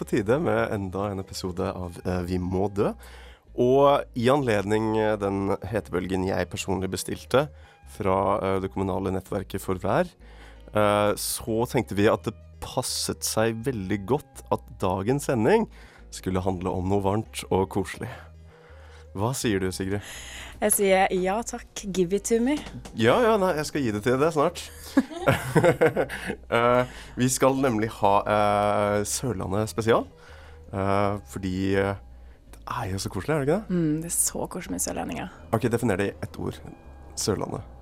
på tide med enda en episode av eh, Vi må dø. Og i anledning eh, den hetebølgen jeg personlig bestilte fra eh, det kommunale nettverket for vær, så tenkte vi at det passet seg veldig godt at dagens sending skulle handle om noe varmt og koselig. Hva sier du, Sigrid? Jeg sier ja takk, give it to me. Ja, ja, nei, jeg skal gi det til deg snart. uh, vi skal nemlig ha uh, Sørlandet spesial. Uh, fordi det er jo så koselig, er det ikke det? Mm, det er så koselig med sørlendinger. Ok, Definer det i ett ord. Sørlandet.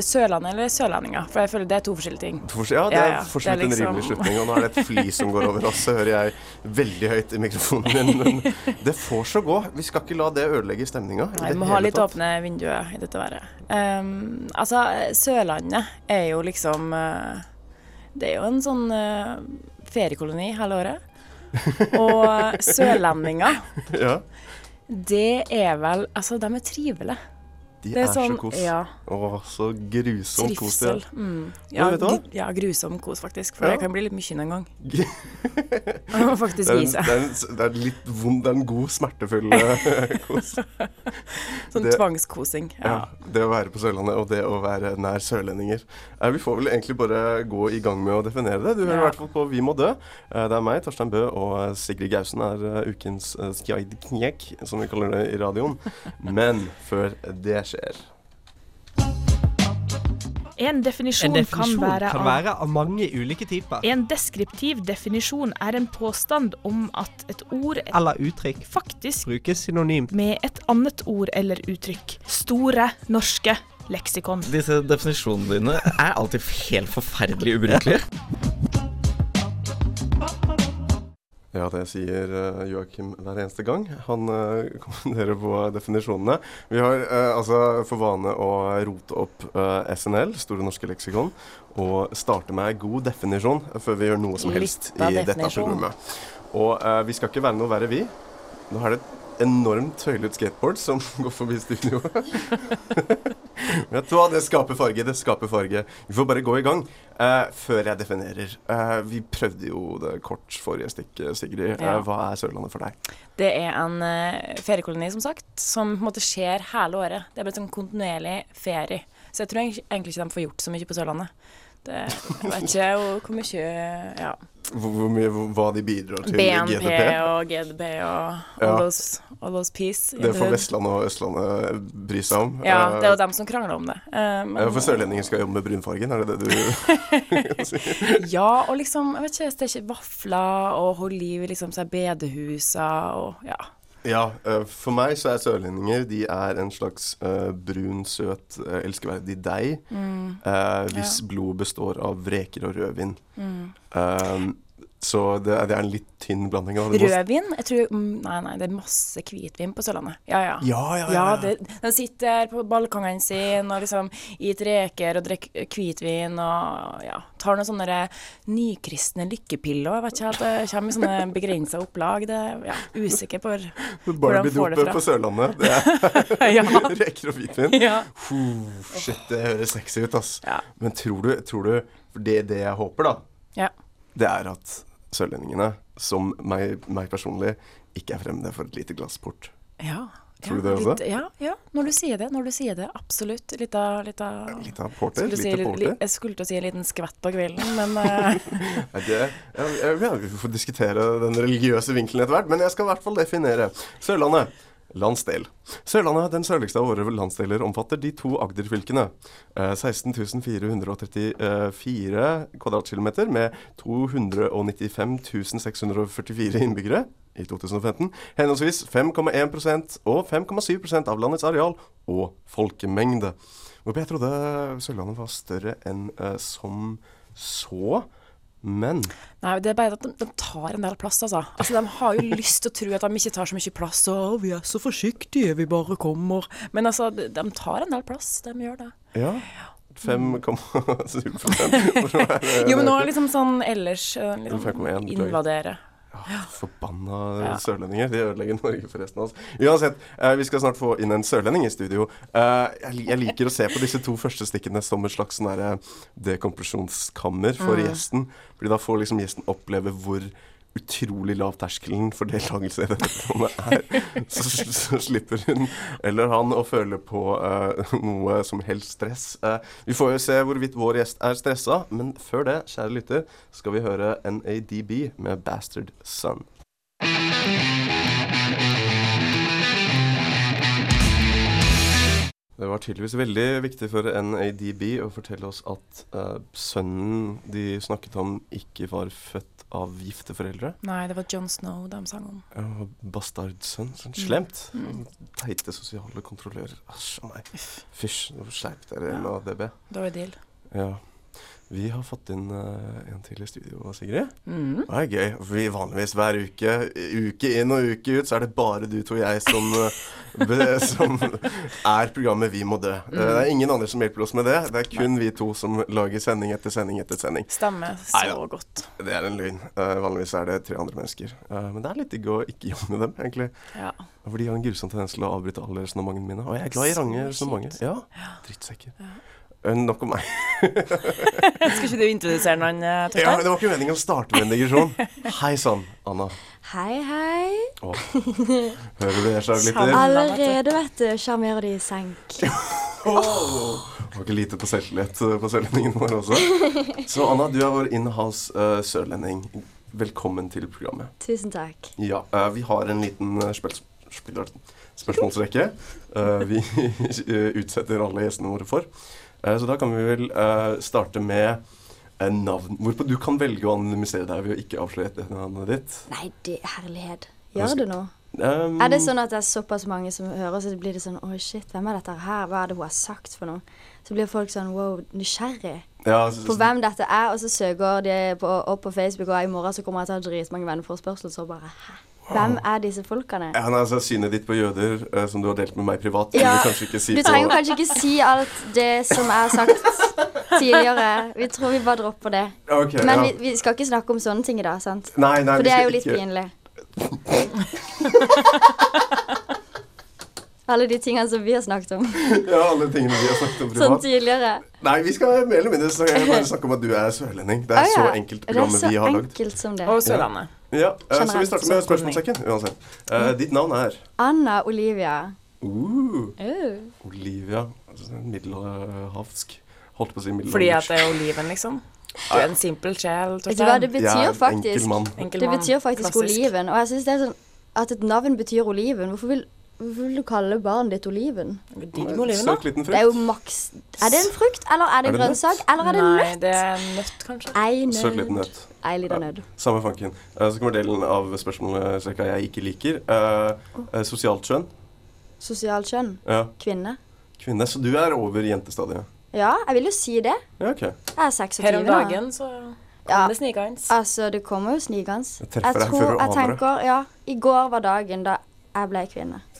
Sørlandet eller sørlendinger? For jeg føler det er to forskjellige ting. Ja, det er for så vidt en liksom- rimelig slutning. Og nå er det et fly som går over oss, så hører jeg veldig høyt i mikrofonen min. Men det får så gå. Vi skal ikke la det ødelegge stemninga. Vi må ha litt åpne vinduer i dette været. Um, altså, Sørlandet er jo liksom uh, Det er jo en sånn uh, feriekoloni hele året. Og sørlendinger, Ja, det er vel Altså, de er trivelige. De Det er, er sånn så kos. Ja, Å, så grusom kos de er. Mm. Ja, grusom kos, faktisk. For Ja. det kan bli litt mye en gang. Og må faktisk Det gi seg. det, er en, det er litt vond, det er en god, smertefull eh, kos. Sånn det- tvangskosing. Ja, det å være på Sørlandet og det å være nær sørlendinger. Eh, vi får vel egentlig bare gå i gang med å definere det. Du hører i hvert fall på Vi må dø. Eh, det er meg, Torstein Bø, og Sigrid Gausen er ukens uh, skjeidknjekk, som vi kaller det i radioen. Men før det skjer En definisjon, En definisjon kan være kan av være av mange ulike typer. En deskriptiv definisjon er en påstand om at et ord Eller uttrykk. faktisk Brukes synonymt. med et annet ord eller uttrykk. Store norske leksikon. Disse definisjonene dine er alltid helt forferdelig ubrukelige. Ja, det sier uh, Joakim hver eneste gang. Han uh, kommenterer på definisjonene. Vi har uh, altså for vane å rote opp SNL, Store norske leksikon, og starte med god definisjon før vi gjør noe som helst i dette programmet. Og vi skal ikke være noe verre, vi. Nå er det et enormt høylytt skateboard som går forbi studio. Vet du hva, det skaper farge, det skaper farge. Vi får bare gå i gang. uh, før jeg definerer. Uh, vi prøvde jo det kort forrige stikk, Sigrid. Ja. Uh, hva er Sørlandet for deg? Det er en eh, feriekoloni, som sagt, som på en måte skjer hele året. Det er bare sånn kontinuerlig ferie. Så jeg tror egentlig ikke de får gjort så mye på Sørlandet. Det, jeg vet ikke hvor mye ja, Hvor, mye, hva de bidrar til BNP GDP? og GDP og Ja. all those, all those peace. Det får. Vestlandet og Østlandet bry seg om. Ja, Eh, det er jo dem som krangler om det. Eh, men- ja, for sørlendinger skal jobbe med brunfargen, er det det du? Ja, og liksom, jeg vet ikke, steke vafler og holde liv i liksom så bedehusa og ja. Ja, eh, for meg så er sørlendinger De er en slags uh, brun, søt, uh, elskeverdig deig. eh, hvis blod består av reker og rødvin. Eh, så det er, det er en litt tynn blanding. da. Rødvin? Jeg tror mm, Nei, nei, det er masse hvitvin på Sørlandet. Ja, ja. Ja, ja, ja. Det, de sitter på balkongen sin og liksom spiser reker og drikker hvitvin og ja, tar noen sånne nykristne lykkepiller. Jeg vet ikke helt, det kommer i sånne begrensa opplag. Det er ja, usikker på hvor hvordan får det fra. på Sørlandet, det er Ja. reker og hvitvin. Ja. Puh, shit, det høres sexy ut, ass. Men tror du, tror du det, det jeg håper, da, ja. det er at sørlendingene, som meg, meg personlig, ikke er fremmede for et lite glass port. ja. Tror du det også? Litt, ja, ja, når du sier det. Når du sier det, absolutt. Litt av, litt av Litt av porter? skulle Lite si, li, jeg skulle til å si en liten skvett på kvelden, men eh, det, jeg vi får diskutere den religiøse vinkelen etter hvert, men jeg skal i hvert fall definere. Sørlandet. Landsdel. Sørlandet, den sørligste av våre landsdeler, omfatter de to Agder-fylkene. 16.434 kvadratkilometer med 295.644 innbyggere i 2015. Henholdsvis 5,1% og 5,7% av landets areal og folkemengde. Hvorfor jeg trodde Sørlandet var større enn eh, som så. Men Nei, det er bare at de, de tar en del plass, altså. altså. De har jo lyst til å tro at de ikke tar så mye plass, og vi er så forsiktige, vi bare kommer. Men altså, de, de tar en del plass, de gjør det. ja 5,7 Hvordan er det? Jo, men nå er det liksom sånn ellers eh, liksom 5,1, Forbanna Ja. sørlendinger. De ødelegger Norge for resten av oss. Uansett, eh, vi skal snart få inn en sørlending i studio. Eh, jeg, jeg liker å se på disse to første stikkene som et slags sånn dekompresjonskammer for Mm. gjesten. Fordi da får liksom gjesten oppleve hvor utrolig lav terskelen for deltakelse i dette programmet er. Så, så slipper hun eller han å føle på uh, noe som helst stress. Uh, vi får jo se hvorvidt vår gjest er stressa, men før det, kjære lytter, skal vi høre NADB med 'Bastard Son'. Det var tydeligvis veldig viktig for NADB å fortelle oss at uh, sønnen de snakket om, ikke var født av gifte foreldre. Nei, det var John Snow de sang om. Ja, Bastardsønn. Sånn Mm. slemt. Teite sosiale kontrollører. Æsj a meg. Fysj, nå skjerp dere, NADB. Dårlig deal. Ja. Vi har fått inn uh, en til i studio, Sigrid. Mm. Det er gøy. Vi vanligvis hver uke, uke inn og uke ut, så er det bare du to og jeg som, be, som er programmet Vi må dø. Eh, Det er ingen andre som hjelper oss med det. Det er kun vi to som lager sending etter sending etter sending. Stemmer Nei, så ja. godt. Det er en løgn. Uh, vanligvis er det tre andre mennesker. Men det er litt digg å ikke jobbe med dem, egentlig. Ja. For de har en grusom tendens til å avbryte alle resonnementene mine. Og jeg er glad i Så range resonnementer. Ja. Drittsekker. Eh, nok om meg. Skal ikke du introdusere noen, Torstein? Ja, det var ikke meningen å starte med en digresjon. Hei sann, Anna. Hei, hei. Åh. hører du det, kjære lytter? Allerede, vet du, sjarmerer de i senk. Var ikke lite på selvtillit eh, på sørlendingen vår også. Så Anna, du er vår inhouse uh, sørlending. Velkommen til programmet. Tusen takk. Ja, uh, vi har en liten uh, spørsmålsrekke uh, vi eh, utsetter alle gjestene våre for. Eh, så da kan vi vel eh, starte med eh, navn. Hvorpå du kan velge å anonymisere deg ved å ikke avsløre etternavnet ditt. Nei, det er herlighet. Gjør det noe? Um, Er det sånn at det er såpass mange som hører, så blir det sånn Oi, shit, hvem er dette her? Hva er det hun har sagt for noe? Så blir folk sånn wow, nysgjerrig ja, så- på hvem dette er, og så søker de på, opp på Facebook, og i morgen så kommer jeg til å ha dritmange venneforspørsler, så bare Hæ? Hvem er disse folkene? Ja, nei, altså, Synet ditt på jøder, uh, som du har delt med meg privat, Ja, du kanskje ikke si Du på trenger kanskje ikke si alt det som er sagt tidligere. Vi tror vi bare dropper det. Okay, Men ja. vi, vi skal ikke snakke om sånne ting i dag, sant? Nei, nei, For det er jo litt ikke- pinlig. Alle de tingene som vi har snakket om Ja, alle tingene vi har snakket om privat. sånn tidligere. Nei, vi skal mer eller mindre snakke, bare snakke om at du er sørlending. Det er Å, så enkelt Det er programmet så vi har lagd. enkelt som det. Og Sørlandet. Ja, uh, så vi starter med spørsmålssekken uansett. Uh, ditt navn er Anna Olivia. uh. Olivia. Altså, middelhavsk. Holdt på å si middelhavsk. Fordi at det er oliven, liksom. Du er en simpel sjel, Vet du hva, det betyr faktisk enkel mann. Enkel Det betyr faktisk Klassisk. oliven. Og jeg syns det er sånn at et navn betyr oliven. Hvorfor vil, hvorfor vil du kalle barnet ditt oliven? Digg med oliven, da. Søt liten Det er jo maks Er det en frukt, eller er det Er det grønnsak, eller er det nøtt? Nei, det er en nøtt, kanskje. Ei Søt liten nøtt. nøtt. Ei lita Ja. nøtt. Samme fanken. Eh, så kommer delen av spørsmålet jeg ikke liker. Uh, uh, sosialt kjønn. Sosialt kjønn. Ja. Kvinne. Kvinne. Så du er over jentestadiet? Ja, jeg vil jo si det. Ja, OK. Jeg er 26 nå. Her om dagen så Ja. det snikende. Altså, det kommer jo snikende. Jeg Jeg tror, jeg tenker, ja, I går var dagen da jeg ble kvinne.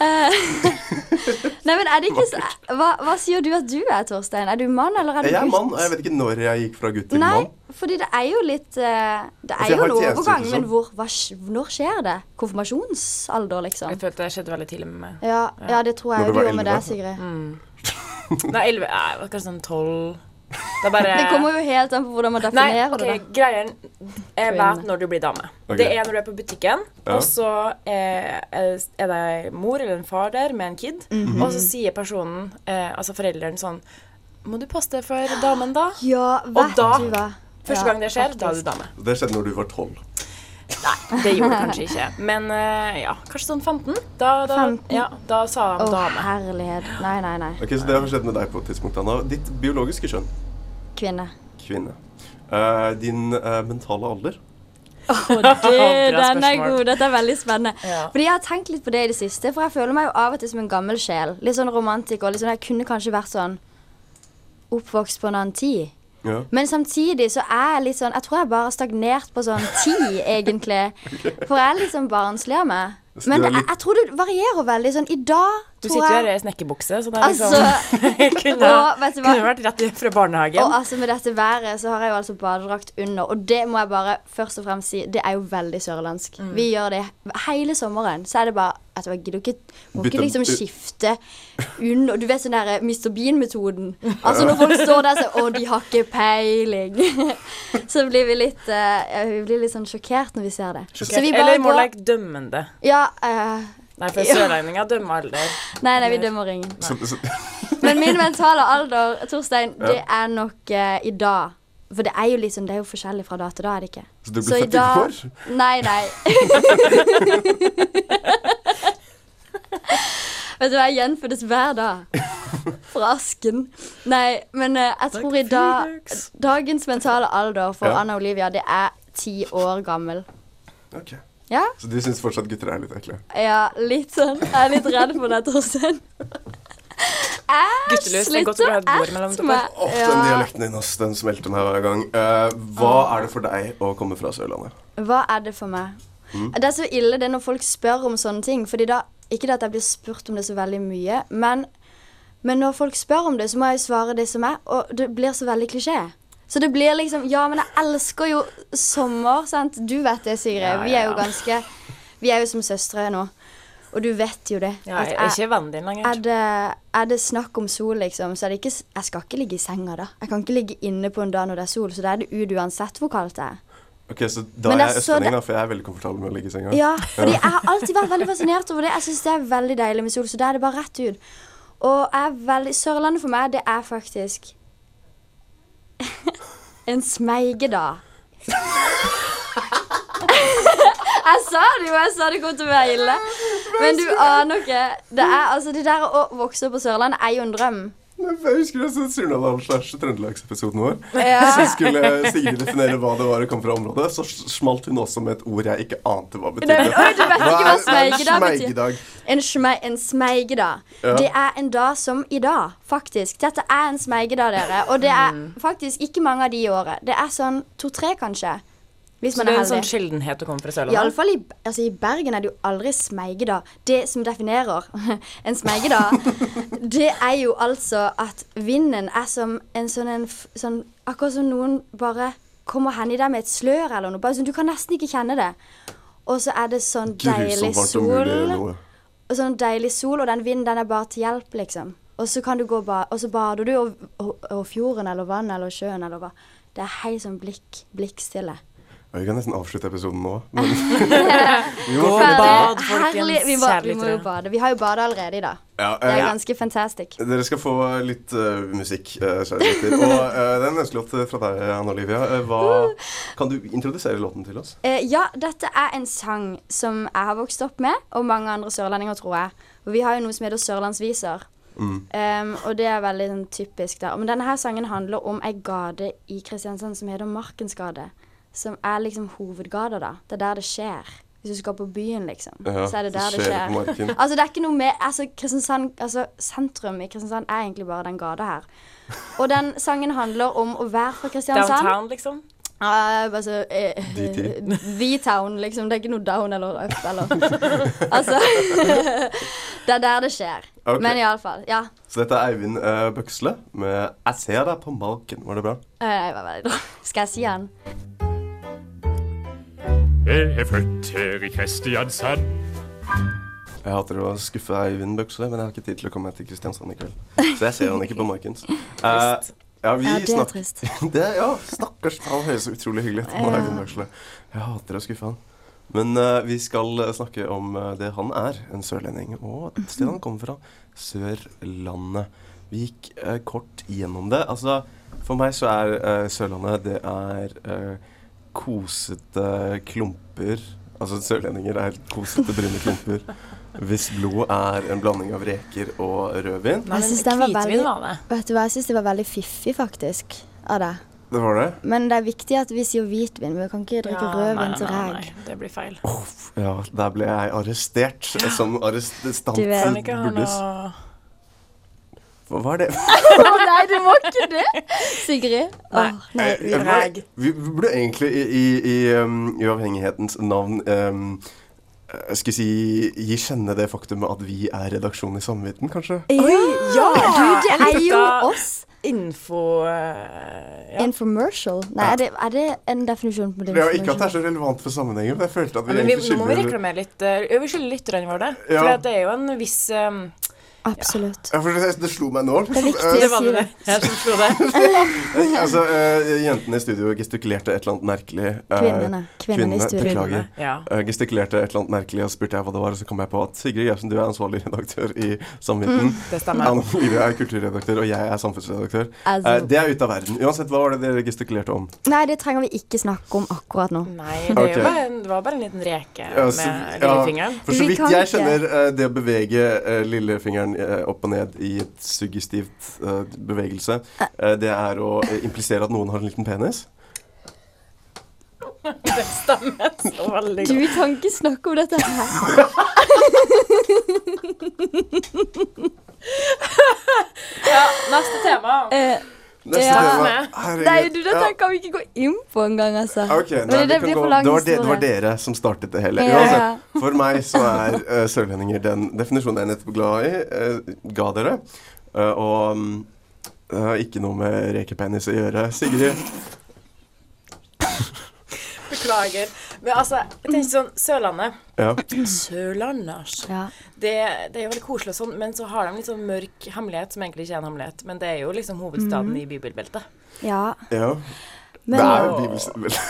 Nei, men er det ikke så hva, hva sier du at du er, Torstein? Er du mann, eller er du gutt? Jeg er mann, og jeg vet ikke når jeg gikk fra gutt til Nei, mann. fordi det er jo litt eh, Det Altså, er jo en overgang, men hvor, hva, når skjer det? Konfirmasjonsalder, liksom? Jeg følte det skjedde veldig tidlig med meg. Ja, ja det tror jeg du jo du gjorde med deg, Sigrid. Nei, 11 Jeg var kanskje sånn 12 Det bare Det kommer jo helt an på hvordan man Nei, definerer ok, det. da. greien er vet når du blir dame. Okay. Det er når du er på butikken, Ja. og så er, er det en mor eller en far der med en kid, Mhm. og så sier personen, eh, altså forelderen, sånn Må du passe deg for damen, da? Ja, vet da- du hva. Første Ja, gang det skjer, da er du dame. Det skjedde når du var tolv. Nei, det gjorde det kanskje ikke. Men eh, ja, kanskje sånn 15. Da, da, 15? Ja, da sa han oh, dame. herlighet. Nei, nei, nei. Ok, Så det har skjedd med deg på et tidspunkt, Anna. Ditt biologiske kjønn? Kvinne. Kvinne. Uh, din uh, mentale alder? Det, du, den er god. Dette er veldig spennende. Ja. Fordi Jeg har tenkt litt på det i det siste, for jeg føler meg jo av og til som en gammel sjel. Litt sånn romantiker. Litt sånn, jeg kunne kanskje vært sånn oppvokst på en annen tid. Ja. Men samtidig så er jeg litt sånn Jeg tror jeg bare har stagnert på sånn ti, egentlig. For jeg er litt sånn barnslig av meg. Men du er jeg, jeg tror det varierer veldig. Sånn, I dag Du sitter jo her i snekkerbukse, så det er liksom Altså, kunne, og vet du hva? kunne vært rett fra barnehagen. Og altså med dette været så har jeg jo altså badedrakt under, og det må jeg bare først og fremst si, det er jo veldig sørlandsk. Mm. Vi gjør det hele sommeren. Så er det bare at jeg gidder ikke Må ikke liksom skifte under Du vet sånn der Mr. Bean-metoden. Altså når folk står der og sier 'Å, de har ikke peiling', så blir vi litt uh, Vi blir litt sånn sjokkert når vi ser det. Så vi bare Eller more like dømmende. Ja eh, Nei, for sørlendinger dømmer alder. Nei, nei, vi dømmer ingen. Men min mentale alder, Torstein, det er nok uh, i dag. For det er jo liksom, det er jo forskjellig fra da til da, er det ikke? så du ble i født i dag- går? Nei, nei. Vet du hva, jeg gjenfødes hver dag. Fra asken. Nei, men uh, jeg tror i dag Dagens mentale alder for Ja. Anna Olivia, det er ti år gammel. Ok. Ja? Så du syns fortsatt gutter er litt ekle? Ja, litt sånn. Jeg er litt redd for deg, Torstein. Guttelus, det er godt å dere. meg. Åh, den dialekten din, ass. Den smelter meg hver gang. Uh, hva er det for deg å komme fra Sørlandet? Hva er det for meg? Det er så ille det når folk spør om sånne ting. Fordi da, Ikke det at jeg blir spurt om det så veldig mye, men, men når folk spør om det, så må jeg jo svare det som er, og det blir så veldig klisjé. Så det blir liksom Ja, men jeg elsker jo sommer, sant. Du vet det, Sigrid. Ja, Vi er jo ja, ja. ganske Vi er jo som søstre nå. Og du vet jo det. Ja, jeg er ikke vennen din lenger. er det, er det snakk om sol, liksom, så er det ikke Jeg skal ikke ligge i senga da. Jeg kan ikke ligge inne på en dag når det er sol, så da er det ut uansett hvor kaldt det er. Ok, Så da er jeg østlending, da, for jeg er veldig komfortabel med å ligge i senga. Ja, fordi jeg har alltid vært veldig fascinert over det. Jeg syns det er veldig deilig med sol, så da er det bare rett ut. Og jeg er veldig Sørlandet for meg, det er faktisk en smeige, da. jeg sa det jo, jeg sa det kom til å være ille. Men du aner ikke. Det er altså Det der å vokse opp på Sørlandet er jo en drøm. Men Jeg husker også Surnadal slash Trøndelagsepisoden vår. Ja. Så skulle Sigrid definere hva det var det kom fra området. Så smalt hun også med et ord jeg ikke ante hva betydde. Nei, du vet ikke hva smeigedag betyr. En, sme, en smeigedag. Ja. Det er en dag som i dag, faktisk. Dette er en smeigedag, dere. Og det er faktisk ikke mange av de i året. Det er sånn to-tre, kanskje. Hvis Så det er er en sånn sjeldenhet å komme fra Sørlandet? Iallfall i, altså, i Bergen er det jo aldri smeigedag. Det som definerer en smeigedag, det er jo altså at vinden er som en sånn en sånn, Akkurat som noen bare kommer hen i deg med et slør eller noe. Bare sånn, Du kan nesten ikke kjenne det. Og så er det sånn deilig sol. Og sånn deilig sol, og den vinden den er bare til hjelp, liksom. Og så kan du gå ba og så bader du, og fjorden eller vannet eller sjøen eller hva. Det er helt sånn blikk, blikkstille. Vi kan nesten avslutte episoden nå. Men vi må Gå og bad, folkens, Vi må, vi må jo bade. Vi har jo bada allerede i dag. Ja, Det er eh, ganske fantastisk. Dere skal få litt uh, musikk, uh. Og uh, det er en ønskelåt fra deg, Anne Olivia. Eh, hva, kan du introdusere låten til oss? Eh, ja, dette er en sang som jeg har vokst opp med, og mange andre sørlendinger, tror jeg. Og vi har jo noe som heter sørlandsviser. Um, og det er veldig sånn, typisk der. Men denne her sangen handler om ei gate i Kristiansand som heter Markens gate. Som er liksom hovedgata, da. Det er der det skjer. Hvis du skal på byen, liksom. Ja, så er det der det skjer det skjer. altså, det er ikke noe med altså, Kristiansand, altså, Sentrum i Kristiansand er egentlig bare den gata her. Og den sangen handler om å være fra Kristiansand. Downtown, liksom? Uh, altså eh. V-town, liksom. Det er ikke noe down eller up eller Altså Det er der det skjer. Okay. Men iallfall. Ja. Så dette er Eivind uh, Bøksle med 'Jeg ser deg på Malken'. Var det bra? Uh, Det var veldig bra. Skal jeg si den? Jeg er født her i Kristiansand. Jeg hater å skuffe deg, Eivind Bøksle, men jeg har ikke tid til å komme til Kristiansand i kveld. Så jeg ser han ikke på Markens. Uh, ja, vi Ja, det er trist. det, ja, stakkars. Han høres utrolig hyggelig ut. Ja. Eivind Bøksle. Jeg hater å skuffe han. Men uh, vi skal eh, snakke om eh, det han er, en sørlending, og et sted han kommer fra, Sørlandet. Vi gikk uh, kort gjennom det. Altså, for meg så er eh, Sørlandet det er eh, kosete klumper. Altså sørlendinger er kosete brune klumper. Hvis blod er en blanding av reker og rødvin. Nei, Jeg men det var veldig- det. Vet du hva, jeg synes det var veldig fiffig, faktisk, av deg. Det var det? Men det er viktig at vi sier hvitvin. Vi kan ikke drikke Ja, rødvin til reg. det blir feil. Oh, ja, der ble jeg arrestert som arrestant. Du vet. Kan ikke ha Burles. noe Hva var det? Å nei, du må ikke det! Sigrid. Nei. oh, nei, Eh, vi- eh, Vi, vi burde egentlig i, i, i um, uavhengighetens navn um, eh, Skal vi si gi kjenne det faktumet at vi er redaksjonen i Samvitten, kanskje? Ja, ja, du, det er jo oss. Info uh, ja. Infomercial. Nei, er det, er det en definisjon på det? Ja, ikke at det er så relevant for sammenhengen, men jeg følte at vi Men vi, egentlig nå må vi skylder reklamere litt. Uh, Vi skylder lytterne våre det. Ja. For det er jo en viss um, Absolutt. ja, det, det slo meg nå. Det er viktig Eh, å si det. Jeg som slo det. altså, uh, jentene i studio gestikulerte et eller annet merkelig. Uh, Kvinnene. Kvinnene i studio. Beklager. Ja. Uh, gestikulerte et eller annet merkelig, og spurte jeg hva det var, og så kom jeg på at Sigrid Jevsen, du er ansvarlig redaktør i Samvitten. Det stemmer. Anne Olivia er kulturredaktør, og jeg er samfunnsredaktør. Altså, Eh, det er ute av verden. Uansett, hva var det dere gestikulerte om? nei, det trenger vi ikke snakke om akkurat nå. Nei, det, okay. Ok. bare, en- det var bare en liten reke Ja, med så- lillefingeren. For så Vi vidt jeg kjenner eh, det å bevege eh, lillefingeren eh, opp og ned i et suggestivt uh, bevegelse, uh, det er å eh, implisere at noen har en liten penis. Det stemmer så veldig godt. Du kan ikke snakke om dette her. Ja, neste tema. Eh, Neste Ja. tema. Herregud. nei, du, dette Ja. kan vi ikke gå inn på engang, altså. Okay, nei, Men det blir gå- for det, var de, det var dere som startet det hele. Ja. Altså, for meg så er uh, sørlendinger den definisjonen jeg nettopp glad i, uh, ga dere. Uh, og mm, det har ikke noe med rekepenis å gjøre. Sigrid, Beklager. Men altså, jeg tenker sånn Sørlandet. ja. Sørlandet, altså. Ja. Det, det er jo veldig koselig og sånn, men så har de litt sånn mørk hemmelighet som egentlig ikke er en hemmelighet. Men det er jo liksom hovedstaden i bibelbeltet. ja. ja. Men det er jo bibelbeltet.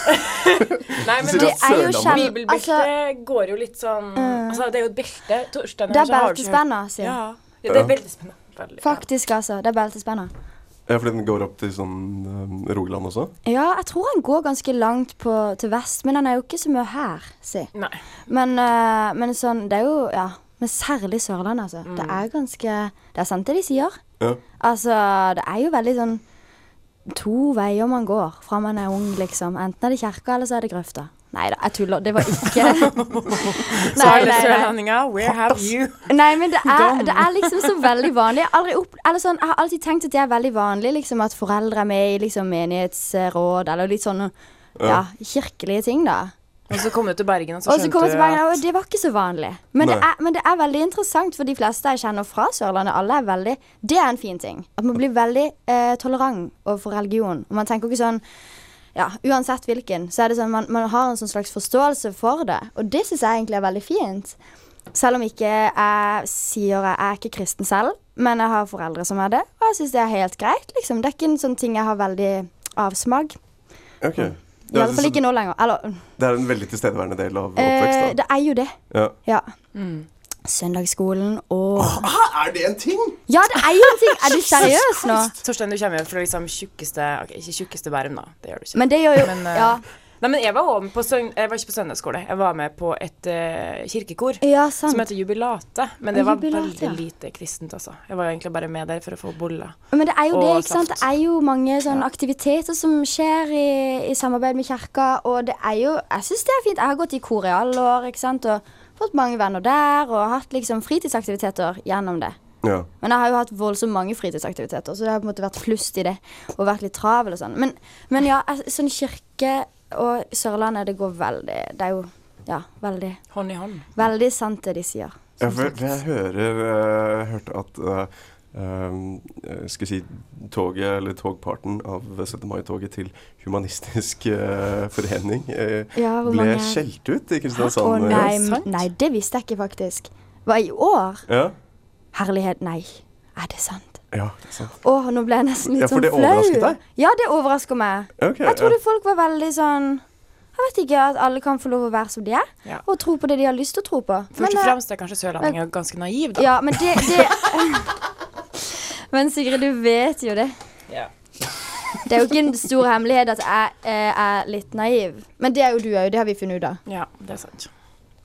Nei, men det er jo Bibelbeltet Altså, går jo litt sånn Altså, det er jo et belte. Torstein det er beltespenna, sier jeg. Ja. ja, det er. Veldig, ja. Faktisk, altså. Det er beltespenna. Ja, fordi den går opp til sånn eh, Rogaland også? Ja, jeg tror han går ganske langt på, til vest, men han er jo ikke så mye her, si. Nei. Men, uh, men sånn, det er jo Ja. Men særlig Sørlandet, altså. Det er ganske Det er sant det de sier. Ja. Altså, det er jo veldig sånn To veier man går fra man er ung, liksom. Enten er det kirka, eller så er det grøfta. Nei da, jeg tuller. Det var ikke Så alle sørlendinger, where have you Nei, men det er, det er liksom så veldig vanlig. Jeg, har aldri opp, eller sånn, jeg har alltid tenkt at det er veldig vanlig liksom, at foreldre er med i liksom, menighetsråd, eller litt sånne ja, kirkelige ting, da. Og så kom du til Bergen, og så Og så skjønte kom du tilbake, Bergen, og det var ikke så vanlig. Men det, er, men det er veldig interessant for de fleste jeg kjenner fra Sørlandet. Alle er veldig Det er en fin ting. At man blir veldig eh, tolerant overfor religion. Og man tenker ikke sånn ja, Uansett hvilken, så er det sånn man, man har en sånn slags forståelse for det. Og det syns jeg egentlig er veldig fint. Selv om ikke jeg sier jeg er ikke kristen selv, men jeg har foreldre som er det. Og jeg syns det er helt greit, liksom. Det er ikke en sånn ting jeg har veldig avsmak. Ok. I alle fall ikke nå lenger. Eller det er en veldig tilstedeværende del av oppveksten? eh. Det er jo det. Ja. Ja. Søndagsskolen og Åh, er det en ting?! Ja, det er jo en ting! Er du seriøs nå? Torstein, du kommer jo fra liksom tjukkeste Ok, ikke tjukkeste Bærum, da. Det gjør du ikke. Men det gjør jo Men, eh, Ja, Nei, men jeg var også på søn Jeg var ikke på søndagsskole. Jeg var med på et uh, kirkekor ja som heter Jubilate. Men det var Jubilate, veldig ja. lite kristent, altså. Jeg var jo egentlig bare med der for å få boller. Men det er jo det, ikke sant. Det er jo mange sånne aktiviteter som skjer i, i samarbeid med kirka, og det er jo Jeg syns det er fint. Jeg har gått i kor i alle år, ikke sant, og fått mange venner der, og hatt liksom fritidsaktiviteter gjennom det. Ja. Men jeg har jo hatt voldsomt mange fritidsaktiviteter, så det har på en måte vært flust i det. Og vært litt travel og sånn. Men, men ja, sånn kirke og Sørlandet, det går veldig Det er jo ja, veldig, Hånd i hånd. veldig sant det de sier. Ja, for jeg hører uh, hørte at uh, um, skal jeg si toget, eller togparten av 17. mai-toget til Humanistisk uh, Forening uh, Ja, ble mange skjelt ut i Å Kristiansand. nei, det nei, det visste jeg ikke faktisk. Var i år? Ja, Herlighet, nei. Er det sant? ja, det er sant. Åh, nå ble jeg nesten litt Ja, for sånn det flau. overrasket deg? Ja, det overrasker meg. Okay, Jeg trodde ja. folk var veldig sånn Jeg vet ikke, at alle kan få lov å være som de er. Ja. Og tro på det de har lyst til å tro på. Først og eh, fremst er kanskje sørlendinger ganske naiv, da. Ja, men det, det Men Sigrid, du vet jo det. Ja. Det er jo ikke en stor hemmelighet at jeg eh, er litt naiv. Men det er jo du òg, det har vi funnet ut av. Ja, det er sant.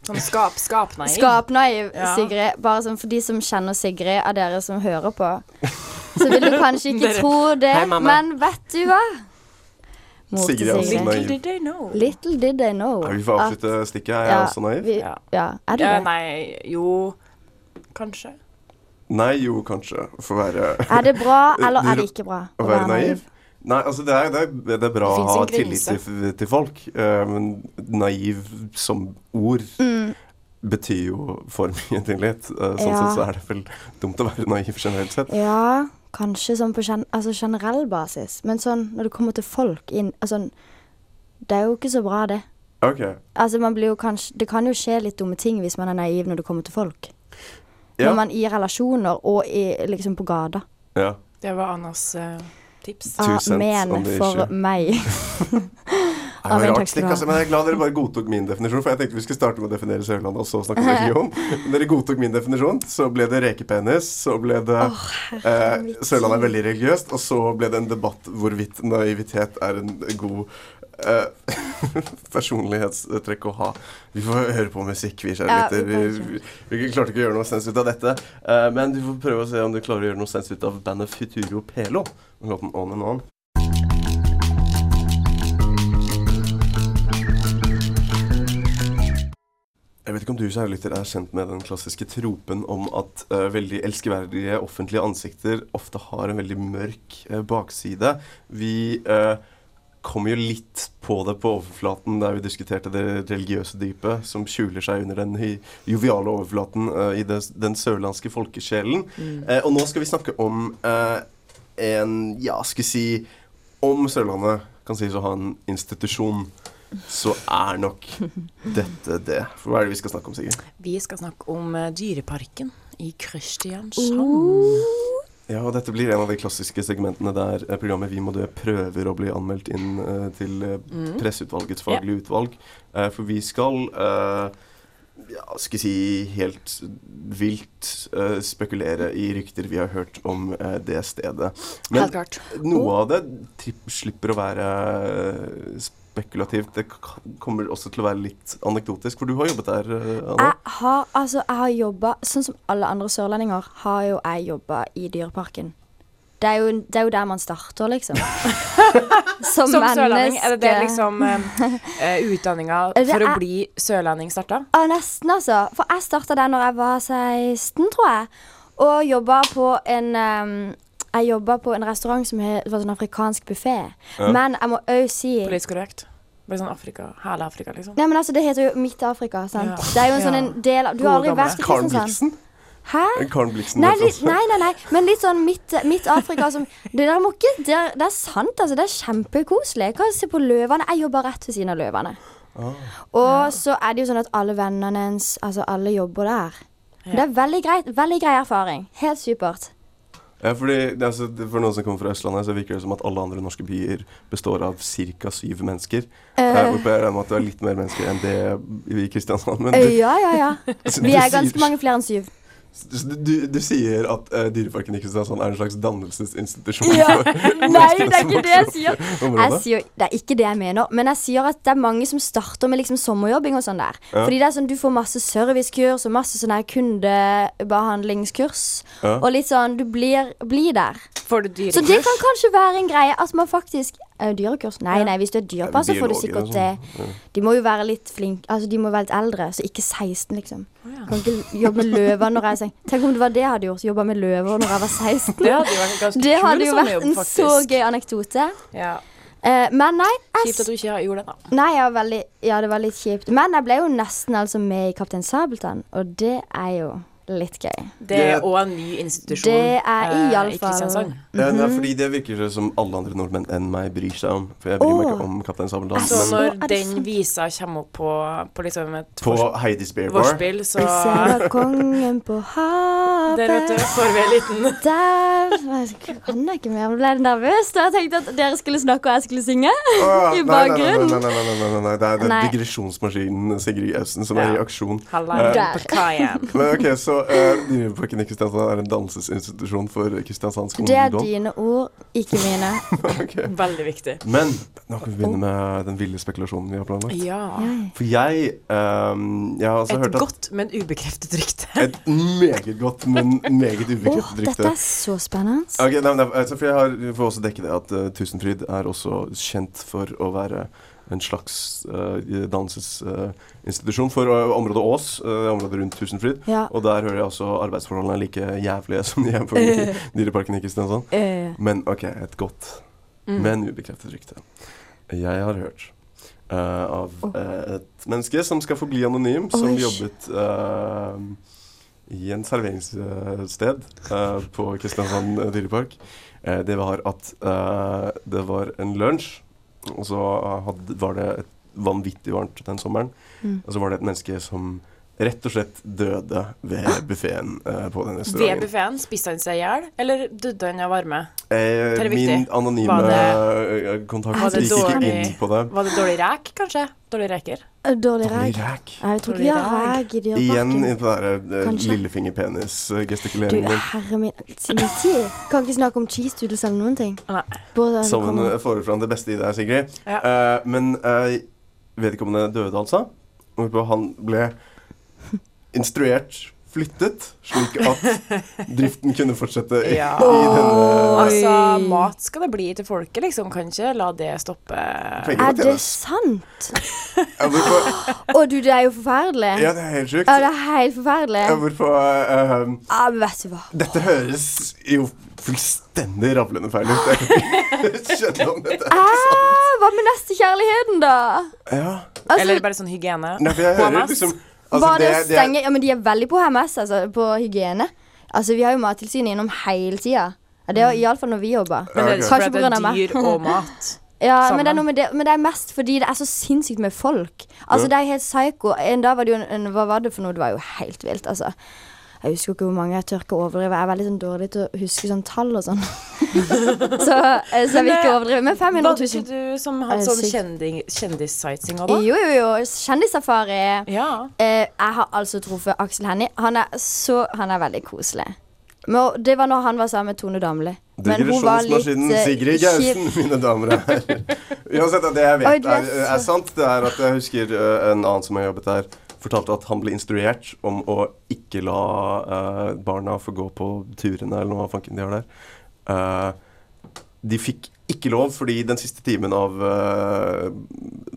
Sånn skap, skap-naiv. Skapnaiv, Ja. Sigrid. Bare sånn for de som kjenner Sigrid, av dere som hører på, så vil du kanskje ikke Dere- tro det, Hei, men vet du hva? Mor Sigrid er også naiv. Little did they know. Little did they know. Ja, vi får avslutte stikket. Er jeg Ja, også naiv? Vi, Ja. ja. Er du Ja, det? nei, jo Kanskje. Nei, jo, kanskje. For å være Er det bra, eller er det ikke bra Å være naiv? Nei, altså det er, det er, det er bra Det å ha tillit til, til folk, eh, men naiv som ord Mm. betyr jo for mye til litt. Eh, sånn Ja. sett så er det vel dumt å være naiv generelt sett. Ja, kanskje sånn på gen altså generell basis. Men sånn når det kommer til folk inn altså, Det er jo ikke så bra, det. Okay. Altså, man blir jo kanskje Det kan jo skje litt dumme ting hvis man er naiv når det kommer til folk. Ja. Når man i relasjoner og i, liksom på gata. ja. Det var Annas uh, tips. Two Amen for issue. meg. Det var rart ha. altså, men jeg er glad dere bare godtok min definisjon, for jeg tenkte vi skulle starte med å definere Sørlandet, og så snakke om religion. Men dere godtok min definisjon, så ble det rekepenis, så ble det eh, Sørlandet er veldig religiøst, og så ble det en debatt hvorvidt naivitet er en god eh, personlighetstrekk å ha. Vi får høre på musikk, vi, kjære Ja, vi Vi, vi, klarte ikke å gjøre noe sens ut av dette, Uh, men du får prøve å se om du klarer å gjøre noe sens ut av bandet Futuro Pelo, låten On and On. Jeg vet ikke om du kjærligheter er kjent med den klassiske tropen om at uh, veldig elskeverdige offentlige ansikter ofte har en veldig mørk bakside. Vi eh, kom jo litt på det på overflaten der vi diskuterte det religiøse dypet som skjuler seg under den joviale overflaten uh, i det, den sørlandske folkesjelen. Eh, og nå skal vi snakke om uh, en, ja, skal vi si Om Sørlandet kan sies å ha en institusjon, så er nok dette det. For hva er det vi skal snakke om, Sigurd? Vi skal snakke om Dyreparken i Kristiansand. Ja, og dette blir en av de klassiske segmentene der eh, programmet Vi må dø prøver å bli anmeldt inn uh, til eh, Mm. Presseutvalgets faglige utvalg. Uh, for vi skal uh, ja, skal si helt vilt spekulere i rykter vi har hørt om det stedet. Men noe av det slipper å være eh, spekulativt. Det kommer også til å være litt anekdotisk, for du har jobbet der, eh, Anna. Jeg har, altså, jeg har jobba Sånn som alle andre sørlendinger har jo jeg jobba i Dyreparken. Det er, jo, det er jo der man starter, liksom. Som, Som sørlending, er det det liksom uh, utdanninga for for å er- bli sørlending starta? Ja, nesten, altså. For jeg starta der når jeg var 16, tror jeg. Og jobba på en um, Jeg jobba på en restaurant som var sånn afrikansk buffé. Ja. Men jeg må òg si Politisk korrekt? Bare sånn Afrika, hele Afrika, liksom? Nei, men altså, Det heter jo Midt-Afrika. sant? Ja. Det er jo en sånn en del av Du har aldri gamle. vært i Kristiansand? Hæ? Karen Blixen Nei, litt, nei, nei, nei, men litt sånn midt, midt Afrika som Det der må ikke Det er, det er sant, altså. Det er kjempekoselig. Jeg kan se på løvene. Jeg jobber rett ved siden av løvene. Ah. Og så er det jo sånn at alle vennene hennes Altså, alle jobber der. Det er veldig greit. Veldig grei erfaring. Helt supert. Ja, fordi det, er altså, For noen som kommer fra Østlandet, så virker det som at alle andre norske byer består av ca. syv mennesker. Eh. Hvorfor jeg regner med at det er litt mer mennesker enn det i Kristiansand. Men Eh, du, Ja, ja, ja. Vi er ganske mange flere enn syv. Du, du, sier at uh, Dyreparken i Kristiansand er en slags dannelsesinstitusjon Ja. Nei, det er ikke det jeg sier. Jeg sier, det er ikke det jeg mener, men jeg sier at det er mange som starter med liksom sommerjobbing og sånn der. Ja. Fordi det er sånn, du får masse servicekurs og masse sånn her kundebehandlingskurs. Ja. Og litt sånn, du blir, blir der. Får du dyrekurs? Så det kan kanskje være en greie at man faktisk dyrekurs? Nei, nei, hvis du er dyrepasser, får du sikkert det. sånn. De må jo være litt flinke, altså de må være litt eldre, så ikke 16, liksom. Oh, ja. Kan ikke jobbe med løver når jeg er Tenk om det var det jeg hadde gjort, jobba med løver når jeg var 16. Det hadde jo vært Det hadde jo vært en så gøy anekdote. Ja. Uh, men nei, Kjipt at du ikke gjorde det, da. nei var veldig, ja, det var litt kjipt. Men jeg ble jo nesten altså med i Kaptein Sabeltann, og det er jo litt gøy. Det er òg en ny institusjon Det er eh, iallfall i Kristiansand. Ja, det er fordi det virker det som alle andre nordmenn enn meg bryr seg om. For jeg bryr meg ikke om Kaptein Sabeltann. Så så- når den visa kommer opp på, på liksom et på Heidis Bear Bar vorspiel, så Jeg ser kongen på havet Der, vet du, får vi en liten Der Jeg kan jeg ikke mer. Nå ble jeg nervøs da jeg tenkte at dere skulle snakke og jeg skulle synge. Oh, I bakgrunnen. Nei, nei, nei, nei, nei, nei, nei. Det er, det er Nei. digresjonsmaskinen Sigrid Østen som er i aksjon. Halla Der. på kaien. Men ok, Så uh, Dyreparken i Kristiansand er en dansesinstitusjon for kristiansandsk Det er dine ord, ikke mine. okay. Veldig viktig. Men nå kan vi begynne med den ville spekulasjonen vi har planlagt. Ja. For jeg, um, jeg har altså Et hørt at godt, men ubekreftet rykte. Et meget godt, men meget ubekreftet Åh, Oh, dette er så spennende. Okay, nei, men, altså, for jeg har, får også dekke det at uh, Tusenfryd er også kjent for å være en slags uh, dannelsesinstitusjon for uh, området Ås, uh, området rundt Tusenfryd. Ja. Og der hører jeg også arbeidsforholdene er like jævlige som de er på Dyreparken i Kristiansand. Eh, Men OK, et godt, Mm. men ubekreftet rykte. Jeg har hørt eh, av eh, et menneske som skal forbli anonym, som Oi. jobbet eh, i en serveringssted eh, på Kristiansand dyrepark. Eh, det var at eh, det var en lunsj, og så hadde, var det et vanvittig varmt den sommeren. Mm. Og så var det et menneske som rett og slett døde ved buffeen uh, på den Ved restauranten. buffeen, spiste han seg i hjel, eller døde han av varme? Eh, min anonyme Var eh, kontakt det gikk ikke inn på det. Var det dårlig rek, kanskje? Dårlig reker? Eh, Dårlig ræk. Jeg tror ikke vi har ræg i Igjen i på den der. Du, lillefingerpenis-gestikuleringen min. herre min kan ikke snakke om cheese doodles eller noen ting. Nei. Både Som hun får fram det beste i deg, Sigrid. Ja. Uh, men uh, vedkommende døde altså. Hvorpå han ble instruert flyttet, slik at driften kunne fortsette i, Ja. i denne Altså, mat skal det bli til folket, liksom. Kan ikke la det stoppe. Er det sant? Ja, hvorfor, Å du, det er jo forferdelig. ja, det er helt sjukt. Ja, det er helt forferdelig. Ja, hvorfor eh, Ja, men vet du hva. Dette høres jo fullstendig ravlende feil ut. Jeg skjønner om dette er sant. Ah, hva med nestekjærligheten, da? Ja. Altså, Eller bare sånn hygiene. Nei, for jeg hører liksom altså, bare det å stenge Ja, men de er veldig på HMS, altså. På hygiene. Altså, vi har jo Mattilsynet innom hele tida. Det er iallfall når vi jobber. Men det er Kanskje av meg. dyr og mat. Ja, men det, er noe med det, men det er mest fordi det er så sinnssykt med folk. Altså, Ja. det er helt psyko. En dag var det jo en, en Hva var det for noe? Det var jo helt vilt, altså. Jeg husker ikke hvor mange jeg tør ikke overdrive. Jeg er veldig sånn dårlig til å huske sånn tall og sånn. så, eh, så jeg vil ikke overdrive. Men 500 Var det 000 ikke du som hadde det sånn sykt? kjendissightseeing òg, da? Jo, jo, jo. Kjendissafari. Ja. Eh, jeg har altså truffet Aksel Hennie. Han er så Han er veldig koselig. Men det var når han var sammen med Tone Damli. Digresjonsmaskinen eh, Sigrid. Gausen, mine damer og herrer. Uansett, det jeg Oi, vet er er, er sant, det er at jeg husker eh, en annen som har jobbet der, fortalte at han ble instruert om å ikke la uh, barna få gå på turene, eller noe fanken de har der. Uh, de fikk ikke lov, fordi den siste timen av uh,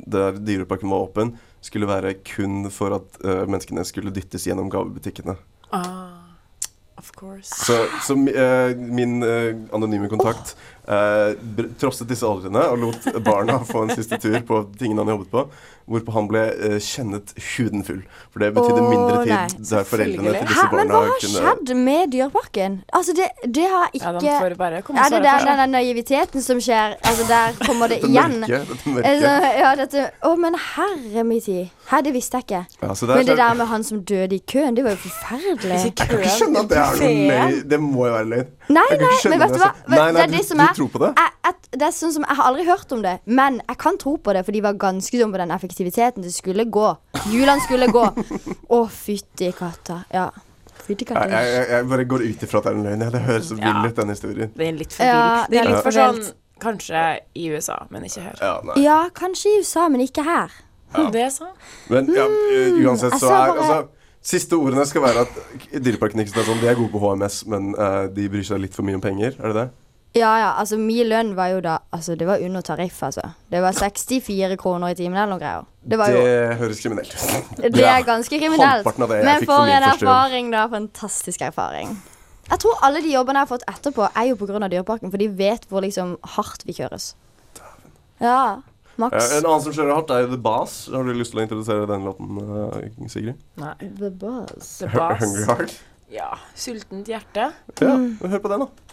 der dyreparken var åpen, skulle være kun for at menneskene skulle dyttes gjennom gavebutikkene. Ah, of course. Så, så uh, min uh, anonyme kontakt uh, trosset disse aldrene og lot barna få en siste tur på tingene han jobbet på, hvorpå han ble uh, kjennet huden full. For det betydde oh, mindre tid nei. der foreldrene til disse Hæ, disse men hva har kunne skjedd med Dyreparken? Altså, det, det har ikke Ja, de får bare komme Er det der, den, den naiviteten som skjer? Altså, der kommer det Dette igjen. mørke, dette Altså, ja, dette Å, men herre min tid. Her, det visste jeg ikke. Ja, så det er Men det der med han som døde i køen, det var jo forferdelig. Jeg kan ikke skjønne at det er noe løgn. Det må jo være løgn. Nei, nei, men vet du hva? Nei, nei, det er du- det som du er tror på det? Jeg, et, det er sånn som, jeg har aldri hørt om det, men jeg kan tro på det, for de var ganske dumme på den effektiviteten. Det skulle gå. Hjulene skulle gå. Å, fytti katta. Ja. Fytti Jeg, jeg, jeg bare går ut ifra at det er en løgn. Det høres så Ja. vill ut, den historien. Det er litt for Ja, vilt. Det er det er litt for sånn Kanskje i USA, men ikke her. Ja. Ja, kanskje i USA, men ikke her. Det er så. Men ja, uh, uansett så så er altså Siste ordene skal være at Dyreparken ikke sånn, de er gode på HMS, men uh, de bryr seg litt for mye om penger. Er det det? Ja, ja, altså min lønn var jo da Altså, det var under tariff, altså. Det var 64 kroner i timen eller noe greier. Det var jo Det høres kriminelt ut. Det er ganske kriminelt. Men for en erfaring, da. Fantastisk erfaring. Jeg tror alle de jobbene jeg har fått etterpå, er jo pga. Dyreparken, for de vet hvor liksom hardt vi kjøres. Ja. Max. Eh, en annen som kjører hardt, er jo The Bass. Har du lyst til å introdusere den låten, uh, Sigrid? Nei. The Bass. The Bass. Hungry Heart? Ja. Sultent hjerte. Ja, Mm. hør på den, da.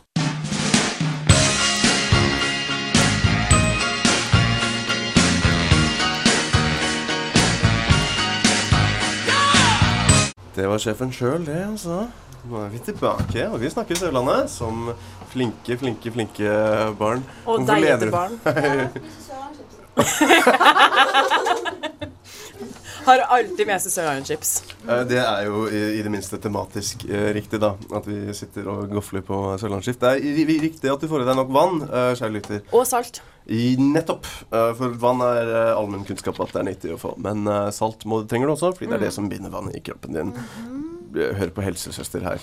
Det var sjefen sjøl, det, altså. Nå er vi tilbake, og vi snakker Sørlandet som flinke, flinke, flinke barn. Og deigete barn. Har alltid med seg sørlandschips. Eh, Det er jo i, i det minste tematisk eh, riktig, da. At vi sitter og gofler på Sørlandsskift. Det er i- i- riktig at du får i deg nok vann, eh, kjære lytter. Og salt. I nettopp. eh, for vann er uh, allmennkunnskap at det er nyttig å få. Men eh, salt må, trenger du også, fordi det er det som binder vann i kroppen din. Eh, Hør på helsesøster her.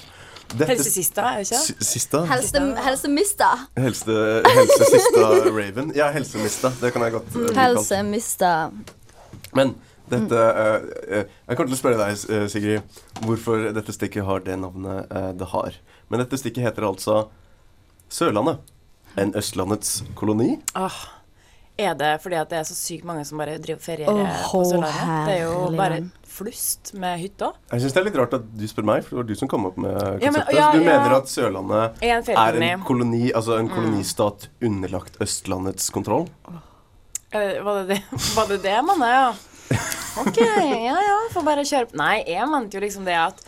Dette- Helsesista, er det ikke? Si- Sista? Helse, helsemista. Helse, helsesista Raven. Ja, helsemista. Det kan jeg godt bli kalt. Helsemista. Men dette eh, eh, Jeg kommer til å spørre deg, eh, Sigrid, hvorfor dette stikket har det navnet eh, det har. Men dette stikket heter altså Sørlandet. En Østlandets koloni. Ah, Er det fordi at det er så sykt mange som bare driver ferierer Åh, på Sørlandet? Det er jo bare flust med hytter. Jeg syns det er litt rart at du spør meg, for det var du som kom opp med konseptet. Ja, men- ja, du ja. mener at Sørlandet Er en er en koloni, altså en kolonistat underlagt Østlandets kontroll? Eh, var, det det, var det det man er, ja? OK, ja ja, får bare kjøre på. Nei, jeg mente jo liksom det at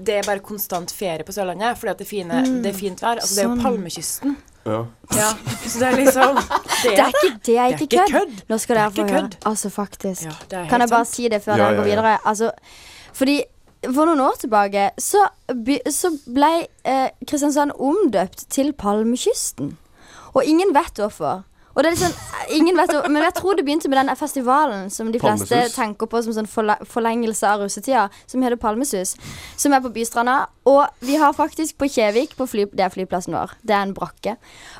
det er bare konstant ferie på Sørlandet fordi at det er, mm. det er fint vær. Altså, det er jo sånn. Palmekysten. Ja. Ja, så det er liksom Det Det er ikke, det er ikke ikke kødd. kødd. Nå skal er dere få høre. Altså, faktisk. Ja, det er Kan jeg bare sant. si det før Ja, dere går videre? Altså, fordi for noen år tilbake så, så ble eh, Kristiansand omdøpt til Palmekysten. Og ingen vet hvorfor. Og det er sånn, ingen vet Men jeg tror det begynte med den festivalen som de fleste Palmesus. tenker på som sånn forlengelse av russetida, som heter Palmesus. Som er på Bystranda. Og vi har faktisk på Kjevik, på fly, det er flyplassen vår, det er en brakke.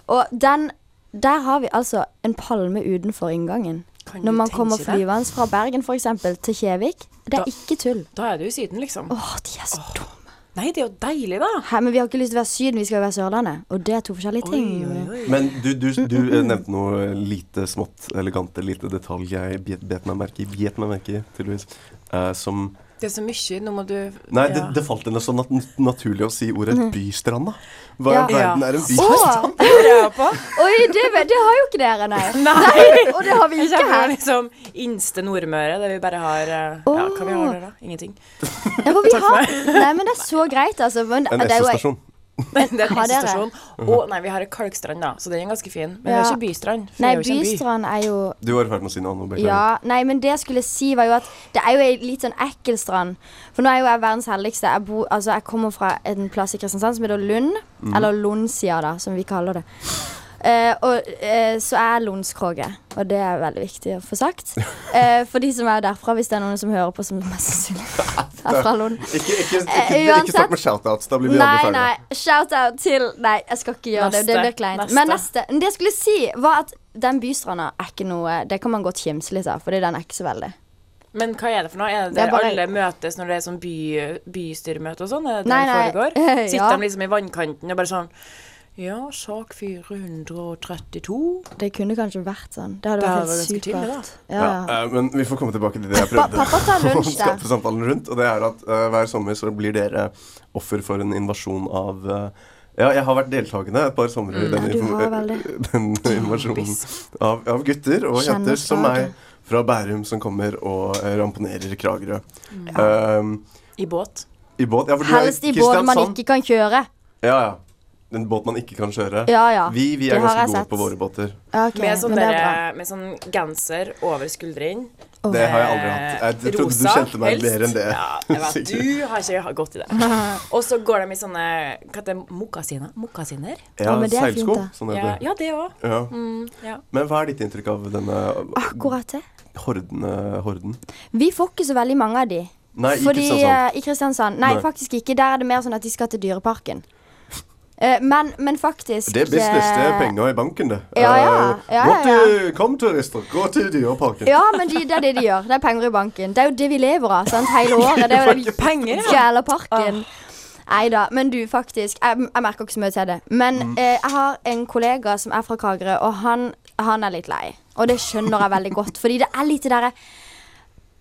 Og den der har vi altså en palme utenfor inngangen. Når man kommer flyvende fra Bergen eksempel, til Kjevik. Det Da- er ikke tull. Da er du i Syden, liksom. Åh, de er så dumme. Nei, det er jo deilig, da. Hæ, men vi har ikke lyst til å være Syden, vi skal jo være Sørlandet. Og det er to forskjellige ting. Oi, oi, oi. Men du, du, du eh, nevnte noe lite smått elegante, lite detalj jeg bet meg merke i, bet meg merke i, tydeligvis, uh, som Det er så mye. Nå må du Nei, ja. det, det falt henne så nat naturlig å si ordet bystranda. Hva i Ja. verden er en Åh, bystrand? Oi, det, det har jo ikke dere, nei. nei. Og det har vi ikke her. liksom innste Nordmøre, der vi bare har oh. Ja, hva vi har der, da? Ingenting. Ja, for vi har Nei, men det er så greit, altså. Men En det Det er en stasjon. Og nei, vi har en Kalkstrand, da, så den er ganske fin. Men Ja. det er ikke bystrand. For Nei, det er jo ikke en by. Bystrand er jo Du var i ferd med å si noe annet. Beklager. Ja, nei, men det jeg skulle si var jo at det er jo ei litt sånn ekkel strand. For nå er jo jeg verdens heldigste. Jeg, bo, altså, jeg kommer fra en plass i Kristiansand som heter Lund. Eller Lundsia, da, som vi kaller det. Uh, og, uh, så jeg er Lundskroge, og det er veldig viktig å få sagt. Uh, for de som er derfra, hvis det er noen som hører på som mest sannsynlig er fra Lund. Ikke, ikke, ikke, Eh, ikke, uansett- start med shoutouts. Da blir vi Nei, andre nei. ferdige. Shout-out til Nei, jeg skal ikke gjøre det. Det blir kleint. neste. Men neste. Det jeg skulle si, var at den bystranda er ikke noe Det kan man godt kimse litt av, fordi den er ikke så veldig. Men hva er det for noe? Er det, Det er bare- alle møtes når det er sånn by, bystyremøte og sånn? Er det Nei, det nei. foregår? Eh, Sitter ja. de liksom i vannkanten og bare sånn Ja, sak 432. Det kunne kanskje vært sånn. Det hadde vært helt supert. Ja, Ja, ja. eh, men vi får komme tilbake til det jeg prøvde pappa tar lunsj samtalen rundt. Og det er at uh, hver sommer så blir dere offer for en invasjon av uh, ja, jeg har vært deltakende et par somre i den, Ja, den invasjonen av, av gutter og jenter som meg fra Bærum som kommer og ramponerer Kragerø. Mm. Um, I båt. I båt. Ja, for du er Helst i båt man ikke kan kjøre. Ja, ja. En båt man ikke kan kjøre. Ja, ja. Vi, vi er ganske gode sett. på våre båter. Ja, ok, Med sånn, er der, med sånn genser over skulderen. Oh. Det har jeg aldri hatt. Jeg trodde du kjente meg helst. bedre enn det. Ja, jeg vet, du har ikke gått i det. Og så går de i sånne hva heter det, mokasiner. Ja, Ja, det seilsko. Sånn heter det. ja, det òg. Ja. Mm, ja. Men hva er ditt inntrykk av denne Akkurat det. horden? eh, horden? Vi får ikke så veldig mange av de. Nei, i Fordi Kristiansand. eh, i Kristiansand Nei, Nei. faktisk ikke. Der er det mer sånn at de skal til Dyreparken. Eh, men, men faktisk Det er business. Det er eh, penger i banken, det. Ja, ja. Eh, Ja, til, kom, turister. Gå til Dyreparken. Ja, men de, det er det de gjør. Det er penger i banken. Det er jo det vi lever av sant? hele året. Det er jo det Penger, ja. parken. Nei da, men du, faktisk. Jeg, jeg merker ikke så mye til det. Men eh, jeg har en kollega som er fra Kragerø, og han, han er litt lei. Og det skjønner jeg veldig godt, fordi det er litt det derre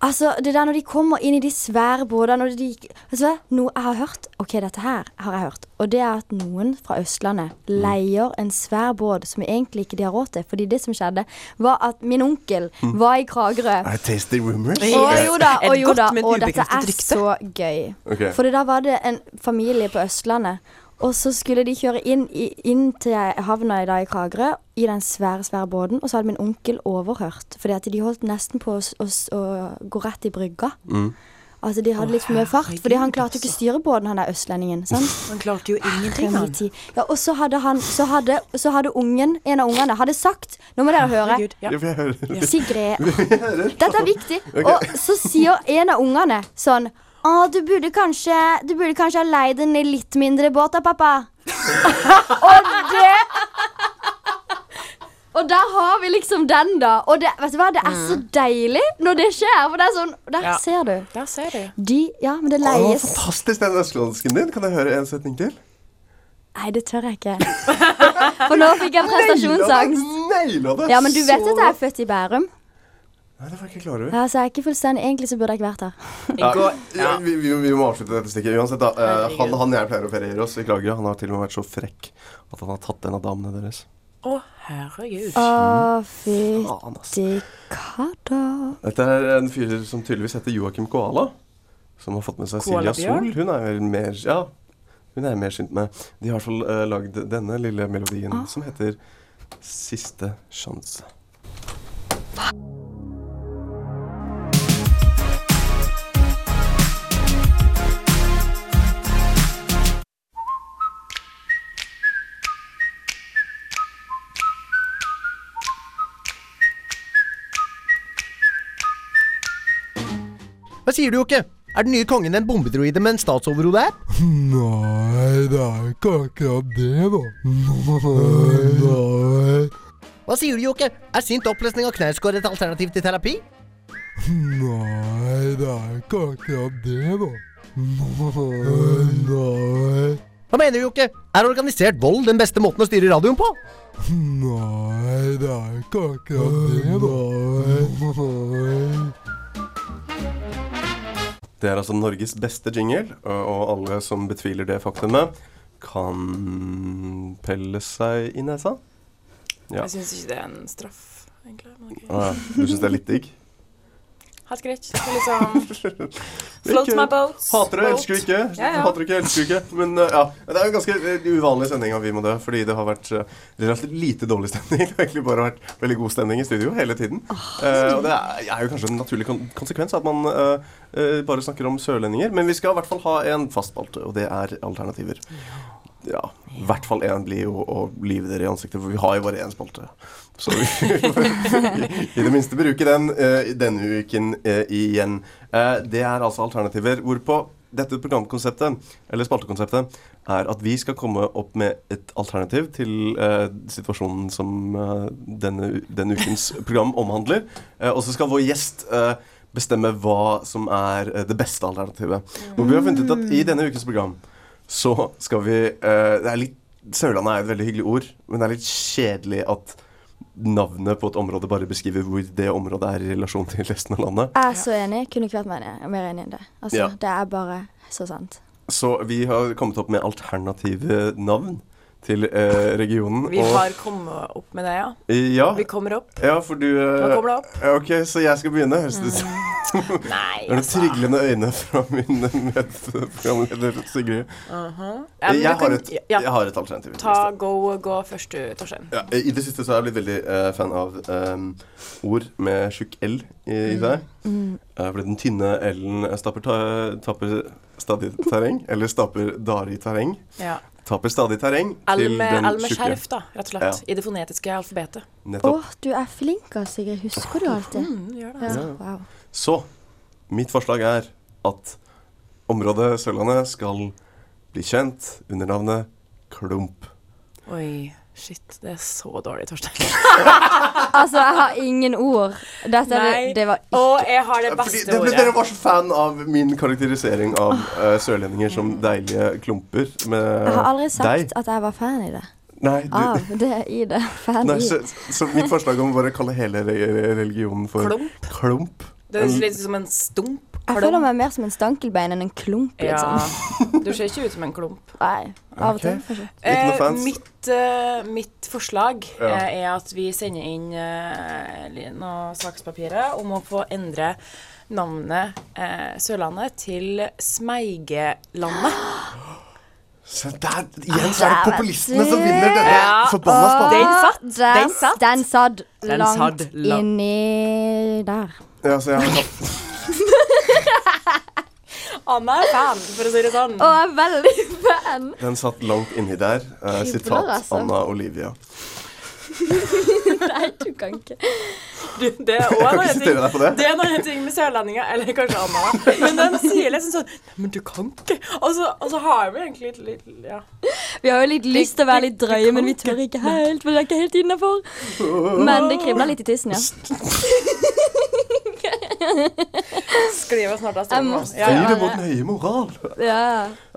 Altså, det der når de kommer inn i de svære båtene og de, altså. Noe jeg har hørt Ok, dette her har jeg hørt. Og det er at noen fra Østlandet leier en svær båt som egentlig ikke de har råd til. Fordi det som skjedde, var at min onkel var i Kragerø. I tasty rumors? Og jo da, og jo da. Og dette er så gøy. Okay. For da var det en familie på Østlandet. Og så skulle de kjøre inn, i, inn til havna i, dag i Kragerø i den svære svære båten. Og så hadde min onkel overhørt, fordi at de holdt nesten på å, å, å gå rett i brygga. Mm. Altså De hadde litt for mye fart, fordi han klarte jo ikke å styre båten, han der østlendingen. sant? Han klarte jo ingenting, han. Ja, og så hadde han Så hadde, så hadde ungen, en av ungene, hadde sagt Nå må dere høre. Ja. Høre. Sigrid Dette er viktig. Og så sier en av ungene sånn Å, du burde kanskje Du burde kanskje ha leid en litt mindre båt da, pappa. og det Og der har vi liksom den, da. Og det, vet du hva, det er så deilig når det skjer. For det er sånn Der Ja. ser du. Der ser du. De Ja, men det Å, leies fantastisk, den østlandsken din. Kan jeg høre en setning til? Nei, det tør jeg ikke. For nå fikk jeg prestasjonsangst. Naila det! Ja, men du vet så at jeg er født i Bærum? Nei, det var jeg ikke klar over. Ja, så jeg er ikke fullstendig Egentlig så burde jeg ikke vært her. Ja, vi, vi, vi må avslutte dette stikket uansett. da Uh, han, han jeg pleier å feriere oss i Kragerø, han har til og med vært så frekk at han har tatt en av damene deres. Å, herregud. Å, ass. fytti katta. Dette er en fyr som tydeligvis heter Joakim Koala. Som har fått med seg Silja Sol. Hun er vel mer Ja, hun er jeg mer kjent med. De har i hvert fall uh, lagd denne lille melodien Ah. som heter Siste sjanse. Hva sier du, Jokke? Er den nye kongen en bombedroide med en statsoverhode-app? Nei, det er ikke akkurat det, da. Nei. nei. Hva sier du, Jokke? Er sint opplesning av Knausgård et alternativ til terapi? Nei, det er ikke akkurat det, da. Nei. Hva mener du, Jokke? Er organisert vold den beste måten å styre radioen på? Nei, det er ikke akkurat det, da. Nei. Det er altså Norges beste jingle, og alle som betviler det faktumet, kan pelle seg i nesa. Ja. Jeg syns ikke det er en straff, egentlig. Okay. ok. Ah, du syns det er litt digg? Helt greit. Det liksom Float Ikke- my boat. Hater du, elsker du ikke. Ja, ja. Hater ikke, elsker du ikke. Men uh, ja, det er en ganske uh, uvanlig sending av Vi må dø, fordi det har vært relativt lite dårlig stemning. Det har egentlig bare vært veldig god stemning i studio hele tiden. Uh, og det er, er jo kanskje en naturlig kon konsekvens at man uh, bare snakker om sørlendinger. Men vi skal i hvert fall ha en fast spalte, og det er alternativer. Ja, i hvert fall én blir jo å live dere i ansiktet, for vi har jo bare én spalte. Så vi i det minste bruke den uh, denne uken uh, igjen. Uh, det er altså alternativer hvorpå dette programkonseptet, eller spaltekonseptet, er at vi skal komme opp med et alternativ til eh, situasjonen som eh, denne, denne ukens program omhandler. Eh, og så skal vår gjest eh, bestemme hva som er eh, det beste alternativet. Og vi har funnet ut at i denne ukens program så skal vi eh, Det er litt Sørlandet er et veldig hyggelig ord, men det er litt kjedelig at navnet på et område bare beskriver hvor det området er i relasjon til resten av landet. Jeg er så enig. Kunne ikke vært mer enig, mer enig enn det. Altså, Ja. Det er bare så sant. Så vi har kommet opp med alternative navn til eh, regionen. Vi har kommet opp med det, ja. ja, Vi kommer opp. ja, for du eh, kommer opp. OK, så jeg skal begynne. Høres det ut som Nei, Det er altså. tryglende øyne fra min medprogramleder Sigrid. Uh -huh. ja, jeg, har kan- et, ja. jeg har et alternativ. Ta go, gå først du, Torstein. Ja, I det siste så har jeg blitt veldig uh, fan av um, ord med tjukk L i, i seg. Mm. Eh, fordi den tynne L-en stapper, ta, tapper stadig terreng, eller stapper dager i terreng. Ja. Tapper stadig terreng L til med, den L med tjukke. skjerf, da, rett og slett. I det fonetiske alfabetet. Å, Nettopp. du er flink, altså, Sigrid. Husker du alltid? Mm, gjør det. Ja, Ja. wow. Så mitt forslag er at området Sørlandet skal bli kjent under navnet Klump. Oi, shit. Det er så dårlig, Torstein. Altså, jeg har ingen ord. Dette er Nei. det, det var Og jeg har det Fordi beste det, ordet. dere var så fan av min karakterisering av uh, sørlendinger som deilige klumper med Jeg har aldri sagt deg. at jeg var fan i det. Nei, du, Av det i det. Fan Nei, i. så, så mitt forslag om å bare kalle hele religionen for Klump. klump Det er litt som en stump. Jeg føler meg mer som en stankelbein enn en klump, Ja. liksom. Du ser ikke ut som en klump. Nei, av og til, Eh, mitt, uh, mitt forslag Ja. eh, er at vi sender inn uh, noe sakspapirer om å få endre navnet eh, Sørlandet til Smeigelandet. Se der! Igjen så er det populistene som vinner denne Ja. forbanna spalten. Den satt. Den, satt. Den satt langt, langt inni der. Ja, så jeg har tatt Anna er fan, for å si det sånn. Jeg er veldig fan! Den satt langt inni der. Eh, sitat altså. Anna Olivia. Nei, du kan ikke. Du, det er også en Jeg kan ikke sitere ting. deg på det. Det er ting med sørlendinger, eller kanskje Anna. Men den sier liksom sånn «Nei, Men du kan ikke. Og så, og så har vi egentlig litt, litt Ja. Vi har jo litt lyst til å være litt drøye, men vi tør ikke helt, for det er ikke helt innafor. Men det kribler litt i tissen, ja. Oss snart av stolen. Styr mot nøye moral. Ja.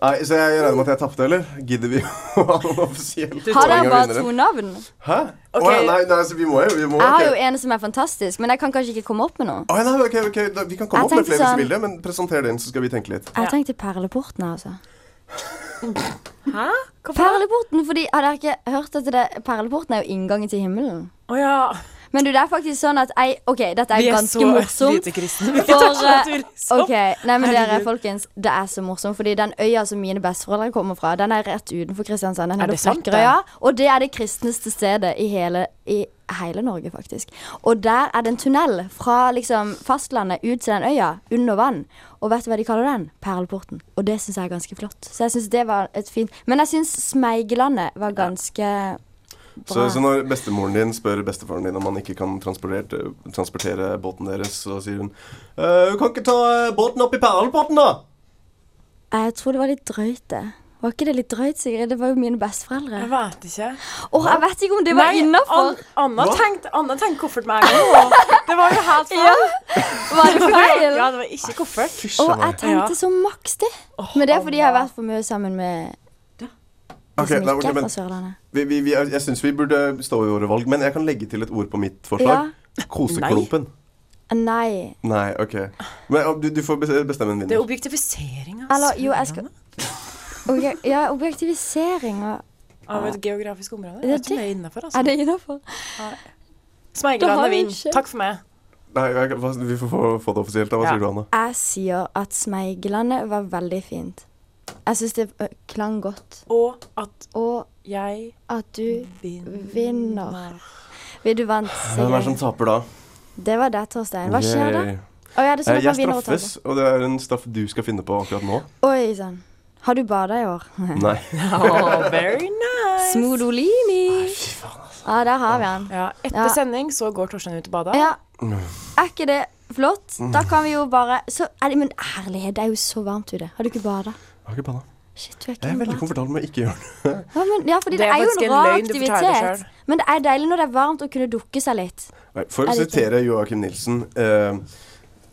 Nei, så jeg regner med at jeg tapte, eller? Gidder vi å ha noen offisielle Har dere bare to navn? Hæ? Okay. Oh, ja, nei, nei, så vi må jo vi må, Jeg har jo en som er fantastisk, men jeg kan kanskje ikke komme opp med noe. Å, nei, ok, ok, da, Vi kan komme Jeg opp med flere flere hvis sånn- du vil det, men presenter den, så skal vi tenke litt. Jeg tenkte Perleporten, altså. Hæ? Hvorfor? Perleporten, fordi Har dere ikke hørt at det, Perleporten er jo inngangen til himmelen? Å ja. Men du, det er faktisk sånn at jeg OK, dette er er ganske så morsomt. lite kristne. Vi For, tar ikke eh, naturlig OK. Nei, men dere, folkens, det er så morsomt. Fordi den øya som mine besteforeldre kommer fra, den er rett utenfor Kristiansand. Den Er det sant, det? Og det er det kristneste stedet i hele, i hele Norge, faktisk. Og der er det en tunnel fra liksom fastlandet ut til den øya, under vann. Og vet du hva de kaller den? Perleporten. Og det syns jeg er ganske flott. Så jeg syns det var et fint Men jeg syns Smeigelandet var ganske Så, så når bestemoren din spør bestefaren din om han ikke kan transportere, transportere båten deres, så sier hun «Eh, Du kan ikke ta eh, båten opp i perleporten, da? Jeg tror det var litt drøyt, det. Var ikke det litt drøyt, Sigrid? Det var jo mine besteforeldre. Jeg vet ikke. Åh, jeg vet ikke om det var innafor. An Anna tenkte, Anna koffert med en gang. Det var jo helt feil. Var det feil? Ja, det var ikke koffert. Fysj Og jeg tenkte så maks det. Men det er fordi jeg har vært for mye sammen med de Ok, som nei, ikke er fra Sørlandet. vi, vi, vi, jeg syns vi burde stå i våre valg, men jeg kan legge til et ord på mitt forslag. Koseklumpen. Nei. Nei, OK. Men du, du får bestemme en vinner. Det er objektifisering av Eller, jo, jeg skal okay, Ja, objektivisering Av et geografisk område. Det er det ikke det. det er innafor, Er altså. det innafor? Smeigelandet vinner. Takk for meg. Nei, jeg, vi får få, få det offisielt. Hva Ja. sier du, Anna? Jeg sier at Smeigelandet var veldig fint. Jeg syns det klang godt. Og at Og jeg at du vinner. vinner. Vil du vant, Hvem er det som taper da? Det var det, Torstein. Hva skjer da? Oh, ja, det sånn Jeg straffes, og og det er en straff du skal finne på akkurat nå. Oi sann. Har du bada i år? Nei. Oh, very nice. Smodolini. Ja, der har vi han. Ja, etter Ja. sending så går Torstein ut og bader. Ja. Er ikke det flott? Da kan vi jo bare så er det, Men ærlighet, det er jo så varmt ute. Har du ikke bada? Jeg har ikke banna. Shit, du er ikke Jeg er veldig komfortabel med å ikke gjøre det. Ja, men, ja, fordi Det det, er er jo en en rar det aktivitet. Men det er deilig når det er varmt å kunne dukke seg litt. For å Er det sitere Joakim Nilsen eh,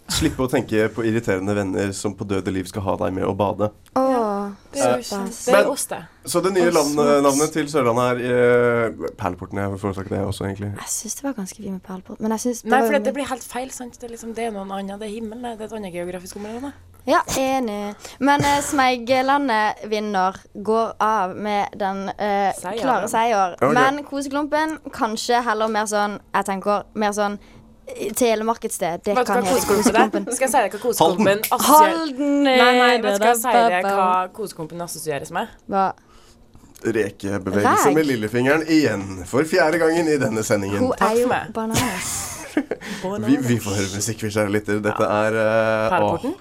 Slippe å tenke på irriterende venner som på døde liv skal ha deg med å bade. Åh, Det er jo Det oss, det. Så det nye Og land, navnet til Sørlandet er eh, Perleporten. Jeg foretrekker det også, egentlig. Jeg syns det var ganske fint med perleport. Men jeg syns Nei, for det, det blir helt feil, sant? Det er, liksom, det er noen annen, Det er himmelen, det. Det er et annet geografisk område. Ja, enig. Men eh, Smeigelandet vinner. Går av med den eh, Seier. klare seier. Okay. Men Koseklumpen kanskje heller mer sånn Jeg tenker mer sånn eh, Telemarkedssted. Det hva kan hete koseklumpen? Skal jeg si deg hva koseklumpen Halden Nei, nei, men skal jeg si deg hva koseklumpen assosieres med? Hva? Rekebevegelse med lillefingeren igjen for fjerde gangen i denne sendingen. Hun er jo bananas. Vi, vi får høre musikk, vi kjære lytter. Dette er uh, Perleporten?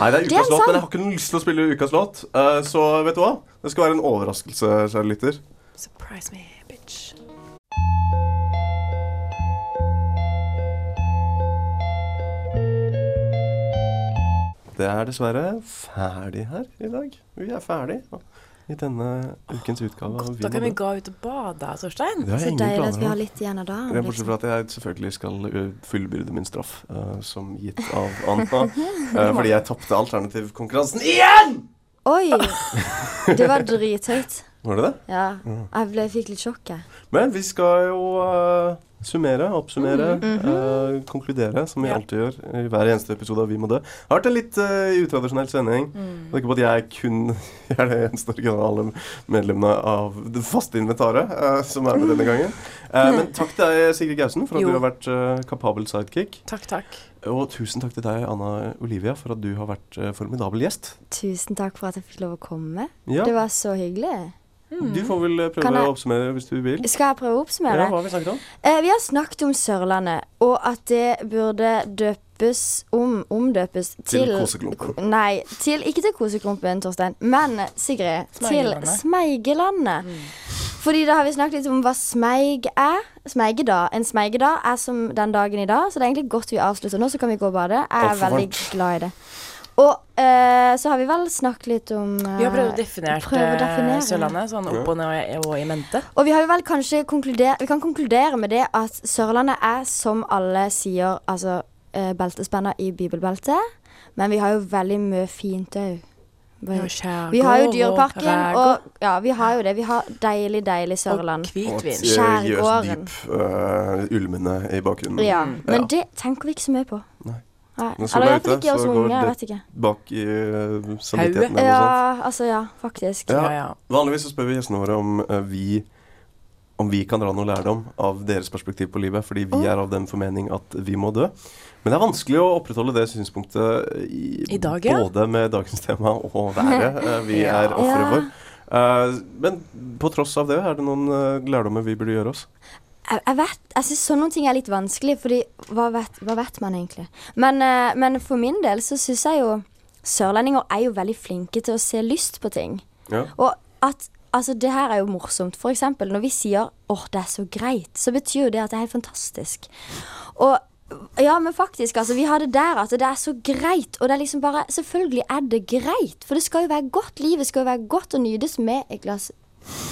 Nei, det er Det er ukas låt, men jeg har ikke noen lyst til å spille ukas låt. Uh, så vet du hva? Det skal være en overraskelse, kjære lytter. Surprise me, bitch. Det er dessverre ferdig her i dag. Vi er ferdig i denne ukens utgave av Da kan vi gå ut og bade, Torstein. Det har Så jeg deilig at vi har litt igjen av dagen. Liksom. Bortsett fra at jeg selvfølgelig skal fullbyrde min straff, uh, som gitt av Anna. uh, fordi jeg tapte alternativkonkurransen igjen! Oi! Det var drithøyt. Var det det? Ja. Jeg ble, fikk litt sjokk, jeg. Men vi skal jo uh, summere, oppsummere, ø, konkludere, som vi Ja. alltid gjør i hver eneste episode av Vi må dø. Det har vært en litt uh, utradisjonell sending. Det er ikke på at jeg kun jeg er det eneste originale medlemmene av det faste inventaret som er med denne gangen. Men takk til deg, Sigrid Gausen, for at Jo. du har vært kapabel sidekick. Takk, takk. Og tusen takk til deg, Anna Olivia, for at du har vært formidabel gjest. Tusen takk for at jeg fikk lov å komme. Ja, Det var så hyggelig. Du får vel eh, prøve jeg- å oppsummere hvis du vil. Skal jeg prøve å oppsummere? Ja, hva har vi snakket om? Eh, vi har snakket om Sørlandet, og at det burde døpes om Omdøpes Til til, Koseklumpen. Nei, til, ikke til Koseklumpen, Torstein, men Sigrid, til Smeigelandet. Mm. Fordi da har vi snakket litt om hva smeig er. Smeigedag. En smeigedag er som den dagen i dag, så det er egentlig godt vi avslutter nå, så kan vi gå og bade. Jeg er veldig glad i det. Og eh, så har vi vel snakket litt om eh, Vi har prøvd å definere å definere. Sørlandet sånn opp og ned og i mente. Og vi har jo vel kanskje konkludert Vi kan konkludere med det at Sørlandet er som alle sier Altså eh, beltespenna i bibelbeltet. Men vi har jo veldig mye fint òg. Vi har jo Dyreparken, og ja, vi har jo det. Vi har deilig, deilig Sørland. Og. Og Skjærgården. Jøsdyp, uh, ulmene i bakgrunnen. Ja, men Ja. det tenker vi ikke så mye på. Nei. Nei. Eller jeg ute, ikke oss så går unge. Jeg vet ikke. Bak i uh, samvittigheten eller noe sånt. Ja, altså ja, faktisk. Ja. Ja, ja. Vanligvis så spør vi gjestene våre om uh, vi om vi kan dra noe lærdom av deres perspektiv på livet, fordi vi er av den formening at vi må dø. Men det er vanskelig å opprettholde det synspunktet i, I dag, ja. både med dagens tema og været eh, vi Ja. er ofre Ja. for. Uh, men på tross av det, er det noen uh, lærdommer vi burde gjøre oss? Jeg, jeg vet, jeg synes sånne ting er litt vanskelig, fordi hva vet, hva vet man egentlig? Men, eh, men for min del så syns jeg jo Sørlendinger er jo veldig flinke til å se lyst på ting. Ja. Og at Altså, det her er jo morsomt. For eksempel når vi sier 'åh, det er så greit', så betyr jo det at det er helt fantastisk. Og ja, men faktisk, altså, vi har det der at det er så greit. Og det er liksom bare Selvfølgelig er det greit, for det skal jo være godt. Livet skal jo være godt og nytes med et glass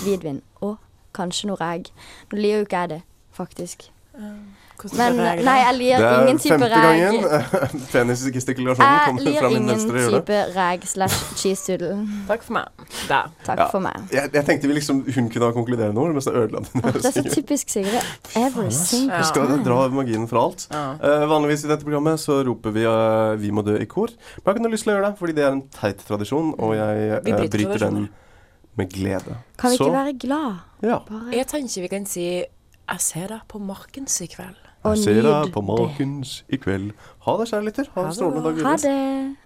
hvitvin. Og kanskje noe reg. Nå liker jo ikke jeg det, faktisk. Men nei, jeg nei, ingen type reg. Det er femte gangen eh, penisgestikulasjonen Jeg fram i venstre hjørne. ingen venstre ingen type reg slash cheese doodle. Takk for meg. Da. Takk Ja. for meg. Jeg, jeg tenkte vi liksom hun kunne ha konkludert noe, mens jeg ødela den. Det er så typisk Sigrid. Every single ja. skal dra magien fra alt. Ja. Uh, vanligvis i dette programmet så roper vi uh, 'Vi må dø' i kor. Men jeg har ikke noe lyst til å gjøre det, fordi det er en teit tradisjon, og jeg eh, bryter bryter den. Med glede. Kan vi Så, ikke være glad? Ja. Bare Jeg tenker vi kan si 'Jeg ser deg på Markens i kveld'. og Jeg ser deg på Markens i kveld. Ha det, kjære lytter. Ha Ha en strålende dag Ha videre. det.